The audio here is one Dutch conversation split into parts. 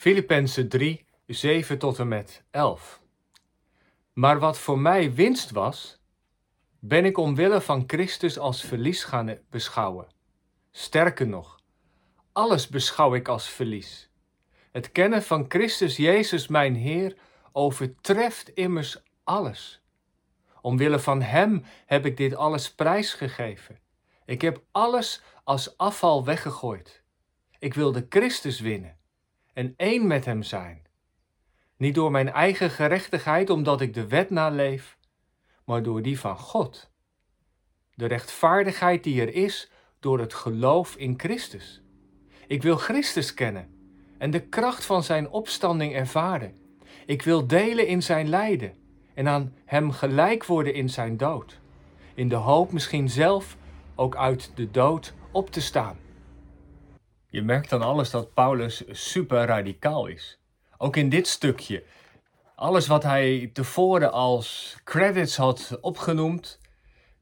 Filippenzen 3, 7 tot en met 11. Maar wat voor mij winst was, ben ik omwille van Christus als verlies gaan beschouwen. Sterker nog, alles beschouw ik als verlies. Het kennen van Christus Jezus, mijn Heer, overtreft immers alles. Omwille van Hem heb ik dit alles prijsgegeven. Ik heb alles als afval weggegooid. Ik wilde Christus winnen en één met Hem zijn. Niet door mijn eigen gerechtigheid, omdat ik de wet naleef, maar door die van God. De rechtvaardigheid die er is door het geloof in Christus. Ik wil Christus kennen en de kracht van Zijn opstanding ervaren. Ik wil delen in Zijn lijden en aan Hem gelijk worden in Zijn dood. In de hoop misschien zelf ook uit de dood op te staan. Je merkt dan alles dat Paulus super radicaal is. Ook in dit stukje. Alles wat hij tevoren als credits had opgenoemd,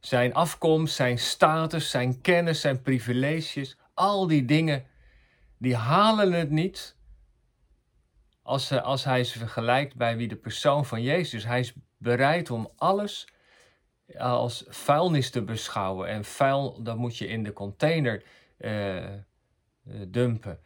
zijn afkomst, zijn status, zijn kennis, zijn privileges, al die dingen, die halen het niet als, als hij ze vergelijkt bij wie de persoon van Jezus. Hij is bereid om alles als vuilnis te beschouwen. En vuil, dat moet je in de container uh, dumpen.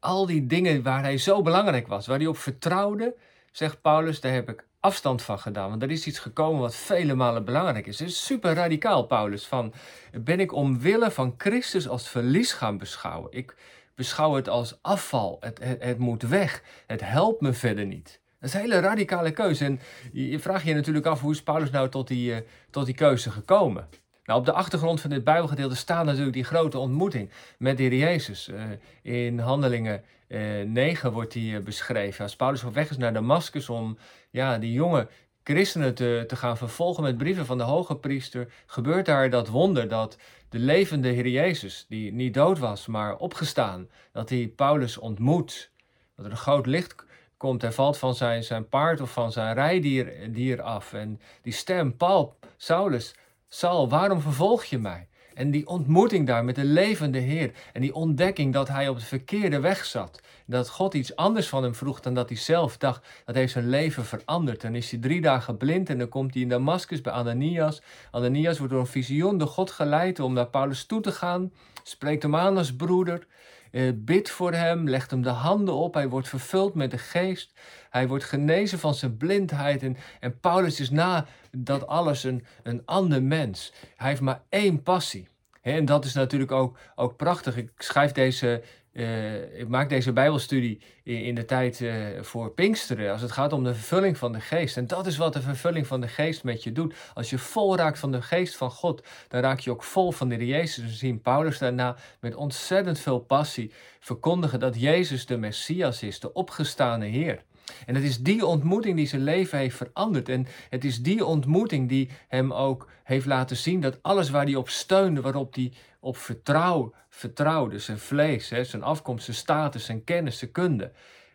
Al die dingen waar hij zo belangrijk was, waar hij op vertrouwde, zegt Paulus, daar heb ik afstand van gedaan. Want er is iets gekomen wat vele malen belangrijk is. Het is super radicaal, Paulus. Van, ben ik omwille van Christus als verlies gaan beschouwen? Ik beschouw het als afval. Het, het, moet weg. Het helpt me verder niet. Dat is een hele radicale keuze. En je vraagt je natuurlijk af, hoe is Paulus nou tot die, uh, tot die keuze gekomen? Nou, op de achtergrond van dit Bijbelgedeelte staat natuurlijk die grote ontmoeting met de Heer Jezus. Uh, in Handelingen uh, 9 wordt die uh, beschreven. Als Paulus op weg is naar Damascus om ja, die jonge christenen te, te gaan vervolgen met brieven van de hoge priester, gebeurt daar dat wonder dat de levende Heer Jezus, die niet dood was, maar opgestaan, dat hij Paulus ontmoet. Dat er een groot licht komt, hij valt van zijn, zijn paard of van zijn rijdier dier af. En die stem, Paul, Saulus, Saul, waarom vervolg je mij? En die ontmoeting daar met de levende Heer. En die ontdekking dat hij op de verkeerde weg zat. Dat God iets anders van hem vroeg dan dat hij zelf dacht. Dat heeft zijn leven veranderd. Dan is hij drie dagen blind en dan komt hij in Damascus bij Ananias. Ananias wordt door een visioen door God geleid om naar Paulus toe te gaan. Spreekt hem aan als broeder. Eh, bid voor hem, legt hem de handen op. Hij wordt vervuld met de geest. Hij wordt genezen van zijn blindheid. En, Paulus is na dat alles een, een ander mens. Hij heeft maar één passie. en dat is natuurlijk ook, ook prachtig. Ik schrijf deze uh, ik maak deze Bijbelstudie in, de tijd uh, voor Pinksteren, als het gaat om de vervulling van de geest. En dat is wat de vervulling van de geest met je doet. Als je vol raakt van de geest van God, dan raak je ook vol van de Jezus. We zien Paulus daarna met ontzettend veel passie verkondigen dat Jezus de Messias is, de opgestane Heer. En het is die ontmoeting die zijn leven heeft veranderd. En het is die ontmoeting die hem ook heeft laten zien dat alles waar hij op steunde, waarop hij op vertrouw, vertrouwde, zijn vlees, hè, zijn afkomst, zijn status, zijn kennis, zijn kunde,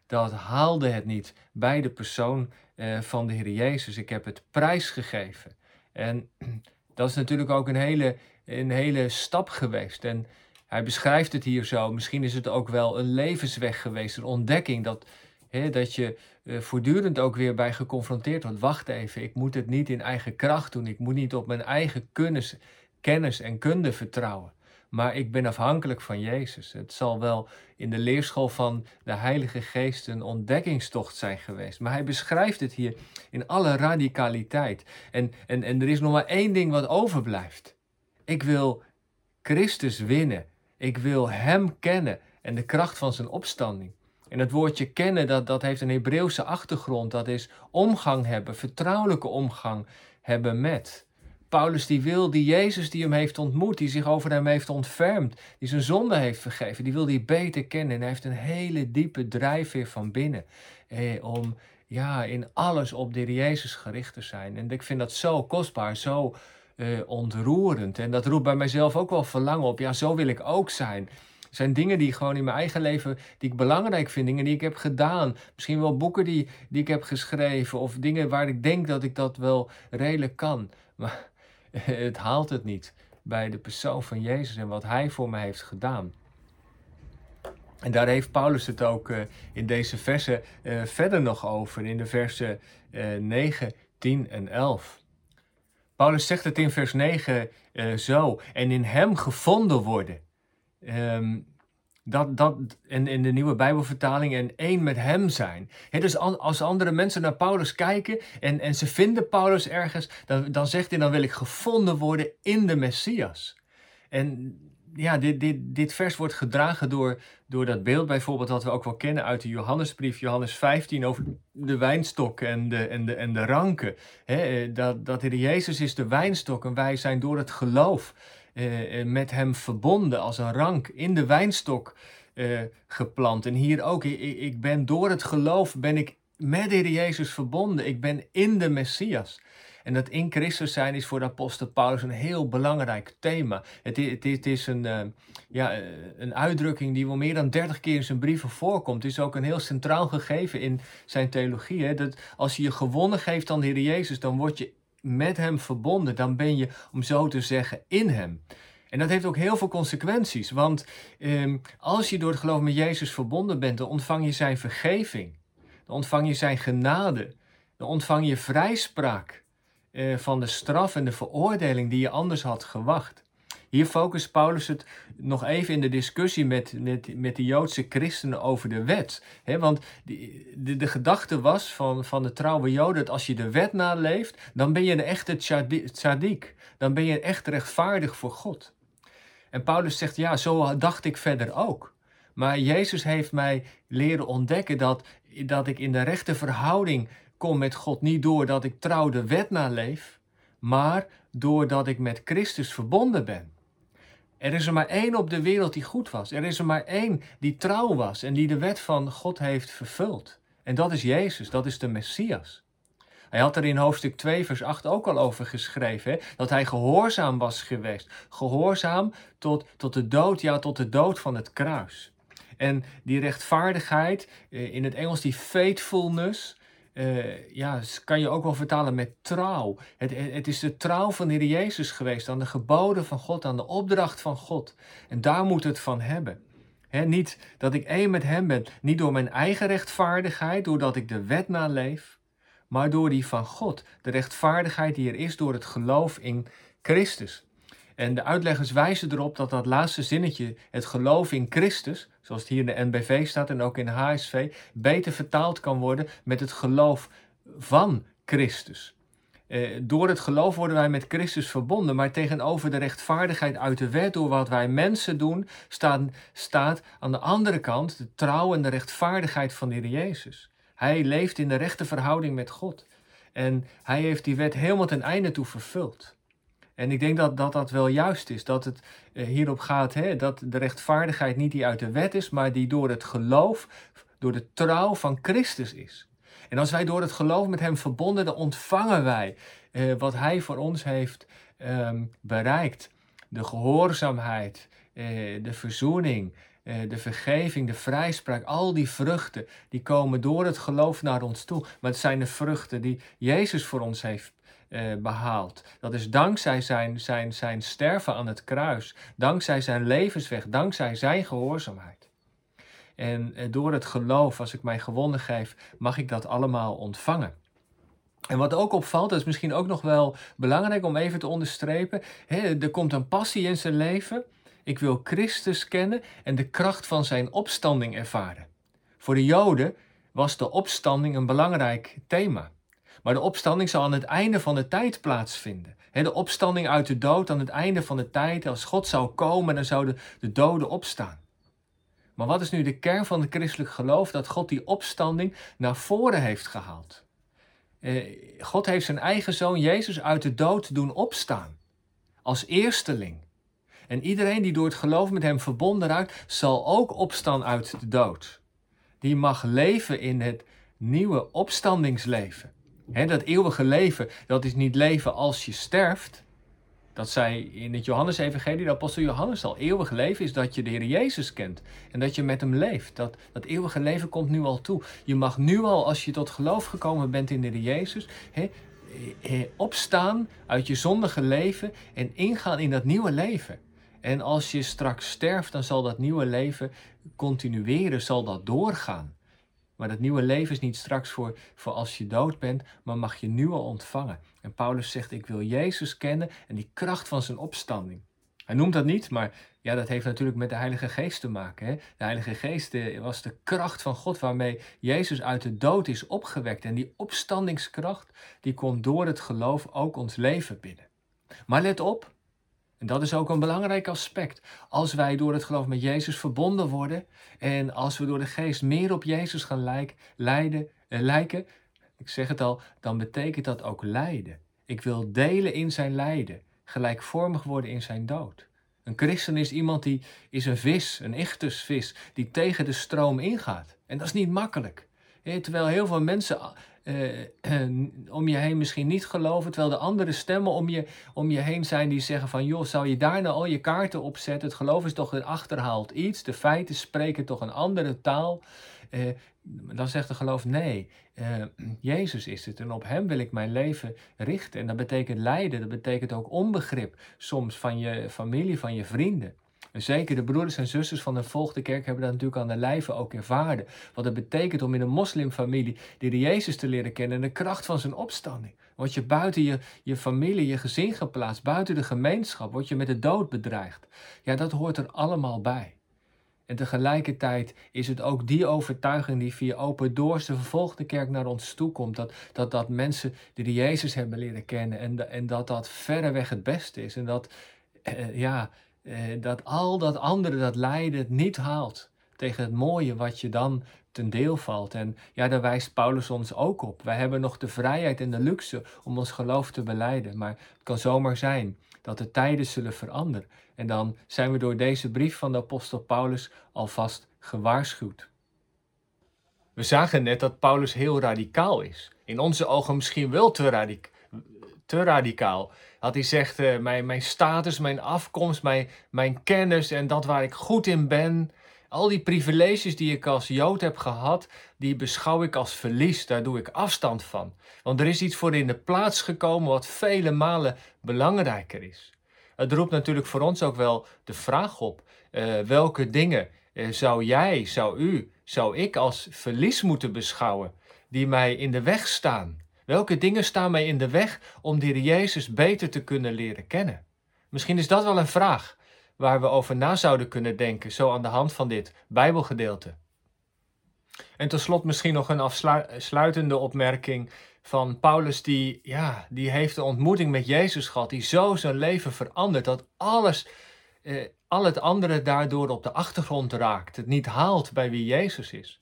dat haalde het niet bij de persoon eh, van de Heer Jezus. Ik heb het prijsgegeven. En dat is natuurlijk ook een hele, een hele stap geweest. En hij beschrijft het hier zo. Misschien is het ook wel een levensweg geweest, een ontdekking dat dat je uh, voortdurend ook weer bij geconfronteerd wordt. Wacht even, ik moet het niet in eigen kracht doen. Ik moet niet op mijn eigen kennis, kennis en kunde vertrouwen. Maar ik ben afhankelijk van Jezus. Het zal wel in de leerschool van de Heilige Geest een ontdekkingstocht zijn geweest. Maar hij beschrijft het hier in alle radicaliteit. En, en, en er is nog maar één ding wat overblijft. Ik wil Christus winnen. Ik wil Hem kennen en de kracht van zijn opstanding. En het woordje kennen, dat, dat heeft een Hebreeuwse achtergrond. Dat is omgang hebben, vertrouwelijke omgang hebben met. Paulus die wil die Jezus die hem heeft ontmoet, die zich over hem heeft ontfermd, die zijn zonde heeft vergeven, die wil die beter kennen. En hij heeft een hele diepe drijfveer van binnen eh, om ja, in alles op de Jezus gericht te zijn. En ik vind dat zo kostbaar, zo eh, ontroerend. En dat roept bij mijzelf ook wel verlangen op. Ja, zo wil ik ook zijn zijn dingen die gewoon in mijn eigen leven, die ik belangrijk vind, dingen die ik heb gedaan. Misschien wel boeken die, die ik heb geschreven of dingen waar ik denk dat ik dat wel redelijk kan. Maar het haalt het niet bij de persoon van Jezus en wat Hij voor me heeft gedaan. En daar heeft Paulus het ook uh, in deze versen uh, verder nog over, in de versen uh, 9, 10 en 11. Paulus zegt het in vers 9 zo, en in hem gevonden worden. Um, dat, dat, in, in de nieuwe Bijbelvertaling en één met hem zijn. dus als andere mensen naar Paulus kijken en, en ze vinden Paulus ergens, dan, dan zegt hij: dan wil ik gevonden worden in de Messias. En ja, dit, dit, dit vers wordt gedragen door, door dat beeld bijvoorbeeld dat we ook wel kennen uit de Johannesbrief, Johannes 15, over de wijnstok en de, en de, en de ranken. dat, dat de Jezus is de wijnstok en wij zijn door het geloof eh, eh, met hem verbonden als een rank in de wijnstok eh, geplant. En hier ook, ik, ik ben door het geloof ben ik met de Heer Jezus verbonden. Ik ben in de Messias. En dat in Christus zijn is voor de apostel Paulus een heel belangrijk thema. Het, is een, ja, een uitdrukking die wel meer dan dertig keer in zijn brieven voorkomt. Het is ook een heel centraal gegeven in zijn theologie. Hè? Dat als je je gewonnen geeft aan de Heer Jezus, dan word je met Hem verbonden. Dan ben je, om zo te zeggen, in Hem. En dat heeft ook heel veel consequenties. Want eh, als je door het geloof met Jezus verbonden bent, dan ontvang je Zijn vergeving. Dan ontvang je Zijn genade. Dan ontvang je vrijspraak eh, van de straf en de veroordeling die je anders had gewacht. Hier focust Paulus het nog even in de discussie met, met, de Joodse christenen over de wet. want de, de gedachte was van, van de trouwe Joden dat als je de wet naleeft, dan ben je een echte tzaddik. Dan ben je echt rechtvaardig voor God. En Paulus zegt, ja, zo dacht ik verder ook. Maar Jezus heeft mij leren ontdekken dat, dat ik in de rechte verhouding kom met God niet doordat ik trouw de wet naleef, maar doordat ik met Christus verbonden ben. Er is er maar één op de wereld die goed was. Er is er maar één die trouw was en die de wet van God heeft vervuld. En dat is Jezus, dat is de Messias. Hij had er in hoofdstuk 2, vers 8 ook al over geschreven, hè? dat hij gehoorzaam was geweest. Gehoorzaam tot, tot de dood, ja, tot de dood van het kruis. En die rechtvaardigheid, eh, in het Engels die faithfulness, uh, ja, kan je ook wel vertalen met trouw. Het, het is de trouw van de Heer Jezus geweest aan de geboden van God, aan de opdracht van God. En daar moet het van hebben. niet dat ik één met Hem ben, niet door mijn eigen rechtvaardigheid, doordat ik de wet naleef, maar door die van God. De rechtvaardigheid die er is door het geloof in Christus. En de uitleggers wijzen erop dat dat laatste zinnetje, het geloof in Christus, zoals het hier in de NBV staat en ook in de HSV, beter vertaald kan worden met het geloof van Christus. Eh, door het geloof worden wij met Christus verbonden, maar tegenover de rechtvaardigheid uit de wet, door wat wij mensen doen, staat, staat aan de andere kant de trouw en de rechtvaardigheid van de Heer Jezus. Hij leeft in de rechte verhouding met God. En hij heeft die wet helemaal ten einde toe vervuld. En ik denk dat dat, dat wel juist is, dat het eh, hierop gaat hè, dat de rechtvaardigheid niet die uit de wet is, maar die door het geloof, door de trouw van Christus is. En als wij door het geloof met Hem verbonden, dan ontvangen wij eh, wat Hij voor ons heeft ehm, bereikt. De gehoorzaamheid, eh, de verzoening, de vergeving, de vrijspraak, al die vruchten, die komen door het geloof naar ons toe. Maar het zijn de vruchten die Jezus voor ons heeft eh, behaald. Dat is dankzij zijn, zijn, zijn sterven aan het kruis, dankzij zijn levensweg, dankzij zijn gehoorzaamheid. En eh, door het geloof, als ik mij gewonnen geef, mag ik dat allemaal ontvangen. En wat ook opvalt, dat is misschien ook nog wel belangrijk om even te onderstrepen. Hè, er komt een passie in zijn leven. Ik wil Christus kennen en de kracht van zijn opstanding ervaren. Voor de Joden was de opstanding een belangrijk thema. Maar de opstanding zal aan het einde van de tijd plaatsvinden. de opstanding uit de dood aan het einde van de tijd. Als God zou komen, dan zouden de doden opstaan. Maar wat is nu de kern van het christelijk geloof? Dat God die opstanding naar voren heeft gehaald. Eh, God heeft zijn eigen zoon Jezus uit de dood doen opstaan. Als eersteling. En iedereen die door het geloof met hem verbonden raakt, zal ook opstaan uit de dood. Die mag leven in het nieuwe opstandingsleven dat eeuwige leven, dat is niet leven als je sterft. Dat zei in het Johannes-evangelie, de apostel Johannes al. Eeuwig leven is dat je de Heer Jezus kent en dat je met hem leeft. Dat, dat eeuwige leven komt nu al toe. Je mag nu al, als je tot geloof gekomen bent in de Heer Jezus, opstaan uit je zondige leven en ingaan in dat nieuwe leven. En als je straks sterft, dan zal dat nieuwe leven continueren, zal dat doorgaan. Maar dat nieuwe leven is niet straks voor, voor als je dood bent, maar mag je nieuwe ontvangen. En Paulus zegt, ik wil Jezus kennen en die kracht van zijn opstanding. Hij noemt dat niet, maar ja, dat heeft natuurlijk met de Heilige Geest te maken. Hè? De Heilige Geest eh, was de kracht van God waarmee Jezus uit de dood is opgewekt. En die opstandingskracht, die komt door het geloof ook ons leven binnen. Maar let op, en dat is ook een belangrijk aspect. Als wij door het geloof met Jezus verbonden worden en als we door de geest meer op Jezus gaan lijk, leiden, eh, lijken, ik zeg het al, dan betekent dat ook lijden. Ik wil delen in zijn lijden, gelijkvormig worden in zijn dood. Een christen is iemand die is een vis, een ichtersvis, die tegen de stroom ingaat. En dat is niet makkelijk. Terwijl heel veel mensen om je heen misschien niet geloven, terwijl de andere stemmen om je, om je heen zijn die zeggen van joh, zou je daar nou al je kaarten op zetten? Het geloof is toch een achterhaald iets, de feiten spreken toch een andere taal. Uh, dan zegt de geloof nee, Jezus is het en op Hem wil ik mijn leven richten. En dat betekent lijden, dat betekent ook onbegrip soms van je familie, van je vrienden. Zeker de broeders en zusters van de volgende kerk hebben dat natuurlijk aan de lijve ook ervaren. Wat het betekent om in een moslimfamilie de Jezus te leren kennen en de kracht van zijn opstanding. Word je buiten je, je familie, je gezin geplaatst, buiten de gemeenschap, word je met de dood bedreigd. Ja, dat hoort er allemaal bij. En tegelijkertijd is het ook die overtuiging die via Open Doors, de vervolgde kerk, naar ons toe komt. Dat, dat, dat mensen die Jezus hebben leren kennen en, en dat dat verreweg het beste is. En dat, eh, ja, eh, dat al dat andere, dat lijden, het niet haalt tegen het mooie wat je dan ten deel valt. En ja, daar wijst Paulus ons ook op. Wij hebben nog de vrijheid en de luxe om ons geloof te beleiden. Maar het kan zomaar zijn dat de tijden zullen veranderen. En dan zijn we door deze brief van de apostel Paulus alvast gewaarschuwd. We zagen net dat Paulus heel radicaal is. In onze ogen misschien wel te, radicaal te radicaal. Dat hij zegt, uh, mijn, mijn status, mijn afkomst, mijn, mijn kennis en dat waar ik goed in ben. Al die privileges die ik als Jood heb gehad, die beschouw ik als verlies. Daar doe ik afstand van. Want er is iets voor in de plaats gekomen wat vele malen belangrijker is. Het roept natuurlijk voor ons ook wel de vraag op: uh, welke dingen uh, zou jij, zou u, zou ik als verlies moeten beschouwen die mij in de weg staan? Welke dingen staan mij in de weg om die Jezus beter te kunnen leren kennen? Misschien is dat wel een vraag waar we over na zouden kunnen denken, zo aan de hand van dit Bijbelgedeelte. En tot slot misschien nog een afsluitende opmerking van Paulus, die, ja, die heeft een ontmoeting met Jezus gehad, die zo zijn leven verandert, dat alles, eh, al het andere daardoor op de achtergrond raakt, het niet haalt bij wie Jezus is.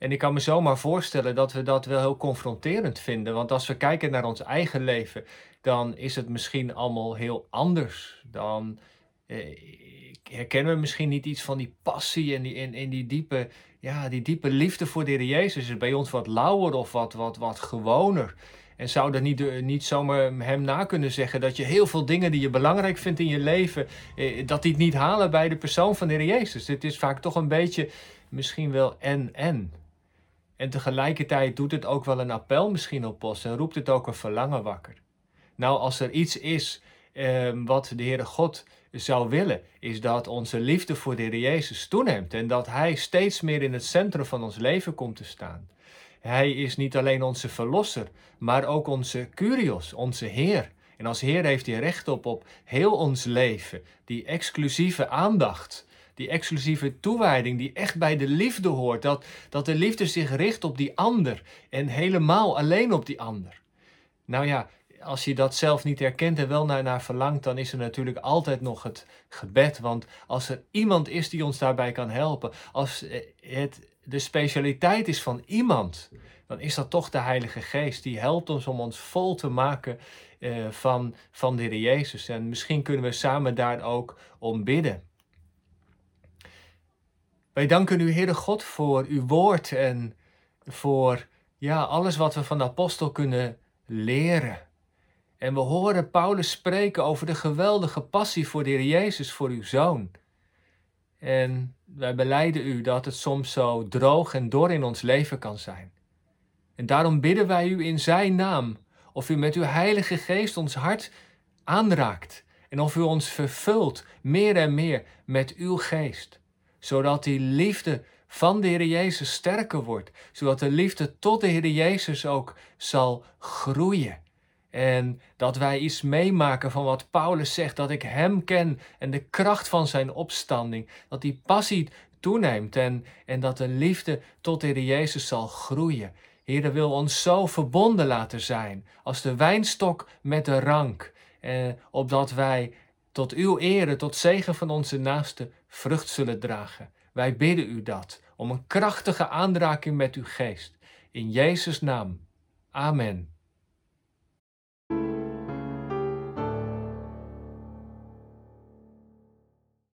En ik kan me zomaar voorstellen dat we dat wel heel confronterend vinden. Want als we kijken naar ons eigen leven, dan is het misschien allemaal heel anders. Dan eh, herkennen we misschien niet iets van die passie en die, en, en die, diepe, ja, die diepe liefde voor de Heer Jezus. Is bij ons wat lauwer of wat, wat, wat gewoner? En zou dat niet, niet zomaar hem na kunnen zeggen dat je heel veel dingen die je belangrijk vindt in je leven, eh, dat die het niet halen bij de persoon van de Heer Jezus? Het is vaak toch een beetje misschien wel en-en. En tegelijkertijd doet het ook wel een appel misschien op ons en roept het ook een verlangen wakker. Nou, als er iets is eh, wat de Heere God zou willen, is dat onze liefde voor de Heer Jezus toeneemt en dat Hij steeds meer in het centrum van ons leven komt te staan. Hij is niet alleen onze verlosser, maar ook onze Curios, onze Heer. En als Heer heeft hij recht op, op heel ons leven, die exclusieve aandacht die exclusieve toewijding die echt bij de liefde hoort. Dat, dat de liefde zich richt op die ander en helemaal alleen op die ander. Nou ja, als je dat zelf niet herkent en wel naar, naar verlangt, dan is er natuurlijk altijd nog het gebed. Want als er iemand is die ons daarbij kan helpen, als het de specialiteit is van iemand, dan is dat toch de Heilige Geest. Die helpt ons om ons vol te maken eh, van, van de Heer Jezus. En misschien kunnen we samen daar ook om bidden. Wij danken u, Heere God, voor uw woord en voor ja, alles wat we van de apostel kunnen leren. En we horen Paulus spreken over de geweldige passie voor de Heer Jezus, voor uw zoon. En wij beleiden u dat het soms zo droog en dor in ons leven kan zijn. En daarom bidden wij u in zijn naam, of u met uw Heilige Geest ons hart aanraakt En of u ons vervult meer en meer met uw geest. Zodat die liefde van de Heer Jezus sterker wordt. Zodat de liefde tot de Heer Jezus ook zal groeien. En dat wij iets meemaken van wat Paulus zegt, dat ik Hem ken en de kracht van Zijn opstanding. Dat die passie toeneemt en, en dat de liefde tot de Heer Jezus zal groeien. Heer wil ons zo verbonden laten zijn als de wijnstok met de rank, eh, opdat wij tot uw ere, tot zegen van onze naaste, vrucht zullen dragen. Wij bidden u dat, om een krachtige aanraking met uw geest. In Jezus' naam. Amen.